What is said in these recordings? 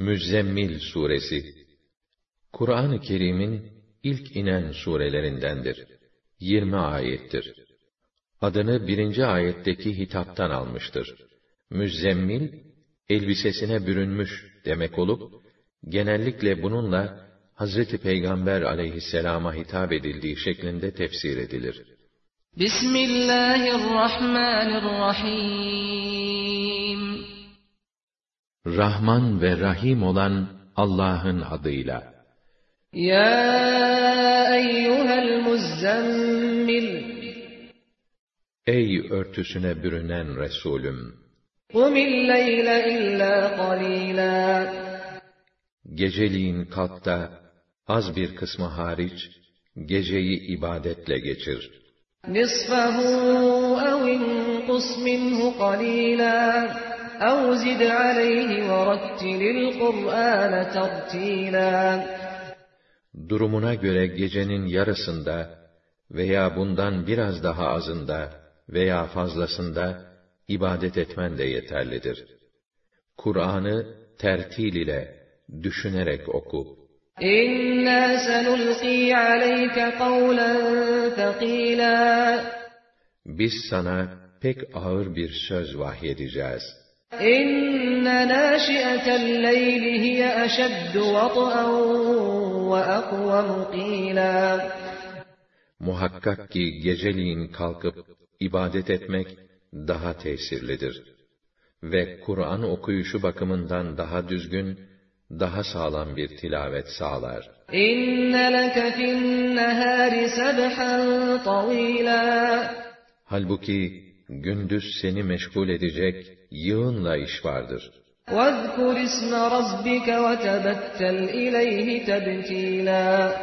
Müzzemmil suresi Kur'an-ı Kerim'in ilk inen surelerindendir. 20 ayettir. Adını birinci ayetteki hitaptan almıştır. Müzzemmil, elbisesine bürünmüş demek olup, genellikle bununla Hazreti Peygamber aleyhisselama hitap edildiği şeklinde tefsir edilir. Bismillahirrahmanirrahim. Rahman ve Rahim olan Allah'ın adıyla. Ya eyyuhel muzzemmil. Ey örtüsüne bürünen Resulüm! Kumil leyle illa qalila. Geceliğin kalk da, az bir kısmı hariç, geceyi ibadetle geçir. Nisfahu ev inqus minhu qalila. اَوْ زِدْ عَلَيْهِ وَرَتِّلِ الْقُرْآنَ تَرْتِيلًا Durumuna göre gecenin yarısında veya bundan biraz daha azında veya fazlasında ibadet etmen de yeterlidir. Kur'an'ı tertil ile, düşünerek oku. İnna senulqi aleyke kavlen thaqila. Biz sana pek ağır bir söz vahyedeceğiz. İnne nâşi'etel leyli hiye eşeddu vat'an ve akvamu qîlâ. Muhakkak ki geceliğin kalkıp ibadet etmek daha tesirlidir. Ve Kur'an okuyuşu bakımından daha düzgün, daha sağlam bir tilavet sağlar. İnne leke fin nehâri sebhan tavîlâ. Halbuki gündüz seni meşgul edecek yığınla iş vardır. وَاذْكُرِ اسْمَ رَبِّكَ وَتَبَتَّلْ اِلَيْهِ تَبْتِيلًا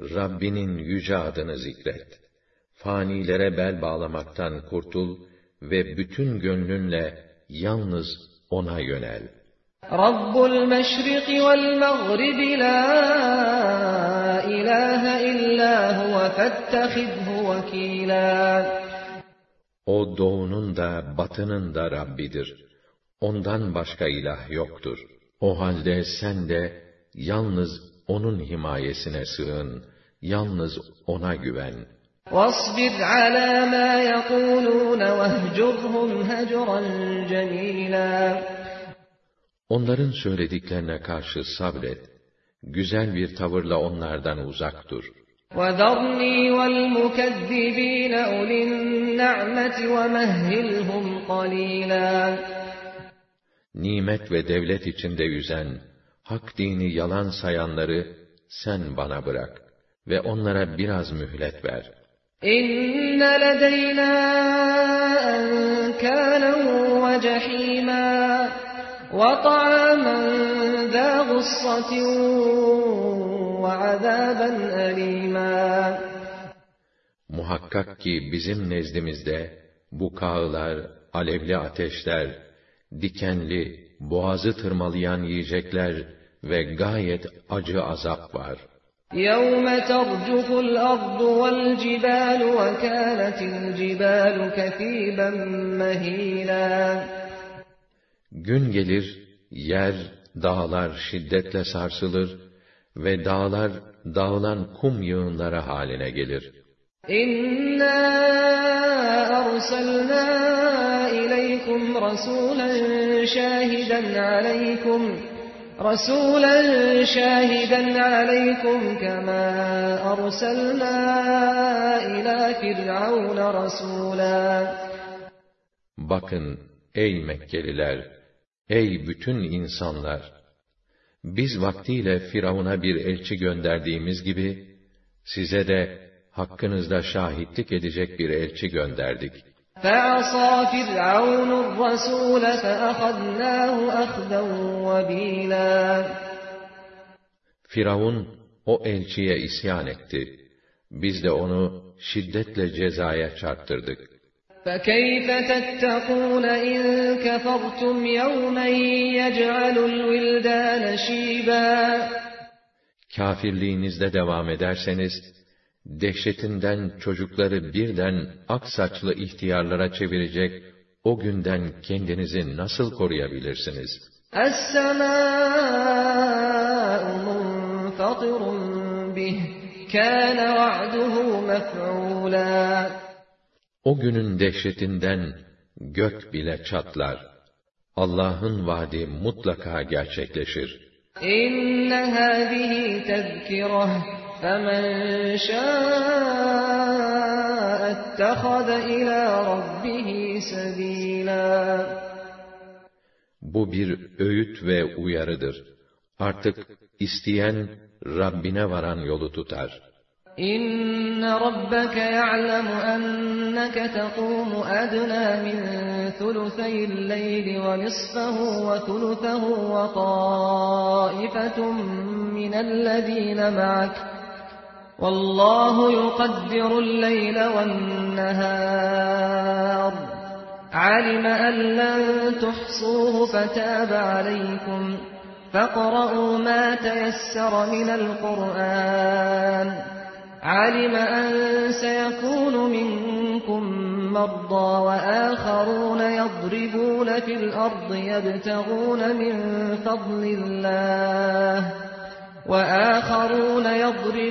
Rabbinin yüce adını zikret. Fanilere bel bağlamaktan kurtul ve bütün gönlünle yalnız O'na yönel. Rabbul meşriki vel mağribi la ilahe illa huve fettehidhu vekila. O doğunun da batının da Rabbidir. Ondan başka ilah yoktur. O halde sen de yalnız onun himayesine sığın, yalnız ona güven. وَاصْبِرْ عَلَى مَا يَقُولُونَ وَاهْجُرْهُمْ هَجْرًا جَمِيلًا Onların söylediklerine karşı sabret. Güzel bir tavırla onlardan uzak dur. وَذَرْنِي وَالْمُكَذِّبِينَ أُولِي النَّعْمَةِ وَمَهِّلْهُمْ قَلِيلًا Nimet ve devlet içinde yüzen, hak dini yalan sayanları sen bana bırak ve onlara biraz mühlet ver. İnne ledeyna enkâlen ve cehîmâ ve ta'amen zâ gussatin Muhakkak ki bizim nezdimizde bu kağılar, alevli ateşler, dikenli, boğazı tırmalayan yiyecekler ve gayet acı azap var. يَوْمَ تَرْجُفُ الْأَرْضُ وَالْجِبَالُ وَكَانَتِ الْجِبَالُ كَثِيبًا مَهِيلًا Gün gelir, yer, dağlar şiddetle sarsılır, ve dağlar dağılan kum yığınları haline gelir. İnna arsalna ileykum rasulen şahiden aleykum rasulen şahiden aleykum kema arsalna ila firavun rasula Bakın ey Mekkeliler, ey bütün insanlar! biz vaktiyle Firavun'a bir elçi gönderdiğimiz gibi, size de hakkınızda şahitlik edecek bir elçi gönderdik. فَعَصَى فِرْعَوْنُ الرَّسُولَ فَأَخَذْنَاهُ أَخْذًا وَبِيلًا Firavun o elçiye isyan etti. Biz de onu şiddetle cezaya çarptırdık. فَكَيْفَ تَتَّقُونَ إِن كَفَرْتُمْ يَوْمًا يَجْعَلُ الْوِلْدَانَ شِيبًا Kafirliğinizde devam ederseniz, dehşetinden çocukları birden ak saçlı ihtiyarlara çevirecek o günden kendinizi nasıl koruyabilirsiniz? O günün dehşetinden gök bile çatlar. Allah'ın vaadi mutlaka gerçekleşir. İnne hâzihi tezkireh فمن شاء اتخذ إلى ربه سبيلا Bu bir öğüt ve uyarıdır. Artık isteyen Rabbine varan yolu tutar. إن ربك يعلم أنك تقوم أدنى من ثلثي الليل ونصفه وثلثه وطائفة من الذين معك والله يقدر الليل والنهار. علم أن لن تحصوه فتاب عليكم. فاقرؤوا ما تيسر من القرآن. علم أن سيكون منكم مرضى وآخرون يضربون في الأرض يبتغون من فضل الله. وآخرون يضربون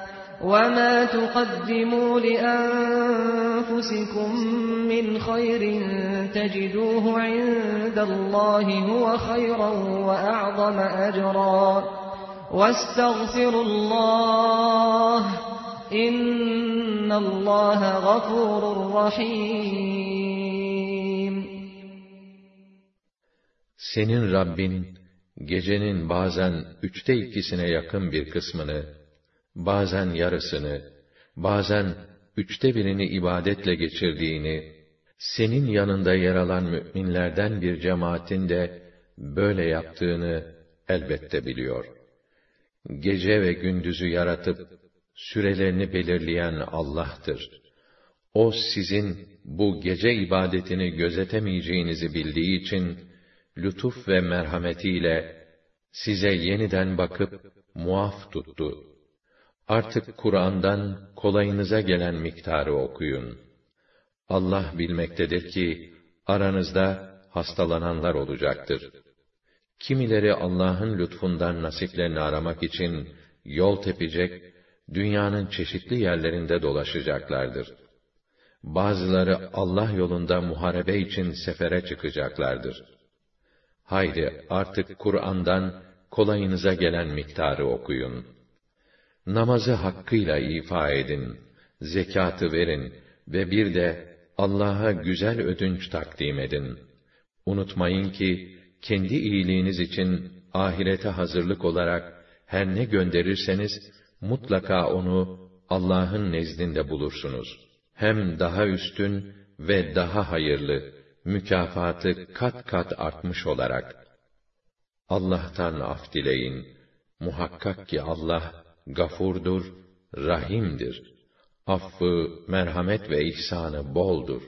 وما تقدموا لأنفسكم من خير تجدوه عند الله هو خيرا وأعظم أجرا واستغفروا الله إن الله غفور رحيم Senin Rabbin, gecenin bazen üçte ikisine yakın bir kısmını, bazen yarısını, bazen üçte birini ibadetle geçirdiğini, senin yanında yer alan müminlerden bir cemaatin de böyle yaptığını elbette biliyor. Gece ve gündüzü yaratıp, sürelerini belirleyen Allah'tır. O sizin bu gece ibadetini gözetemeyeceğinizi bildiği için, lütuf ve merhametiyle size yeniden bakıp muaf tuttu. Artık Kur'an'dan kolayınıza gelen miktarı okuyun. Allah bilmektedir ki aranızda hastalananlar olacaktır. Kimileri Allah'ın lütfundan nasiplerini aramak için yol tepecek, dünyanın çeşitli yerlerinde dolaşacaklardır. Bazıları Allah yolunda muharebe için sefere çıkacaklardır. Haydi artık Kur'an'dan kolayınıza gelen miktarı okuyun. Namazı hakkıyla ifa edin, zekatı verin ve bir de Allah'a güzel ödünç takdim edin. Unutmayın ki kendi iyiliğiniz için ahirete hazırlık olarak her ne gönderirseniz mutlaka onu Allah'ın nezdinde bulursunuz. Hem daha üstün ve daha hayırlı, mükafatı kat kat artmış olarak. Allah'tan af dileyin. Muhakkak ki Allah gafurdur, rahimdir. Affı, merhamet ve ihsanı boldur.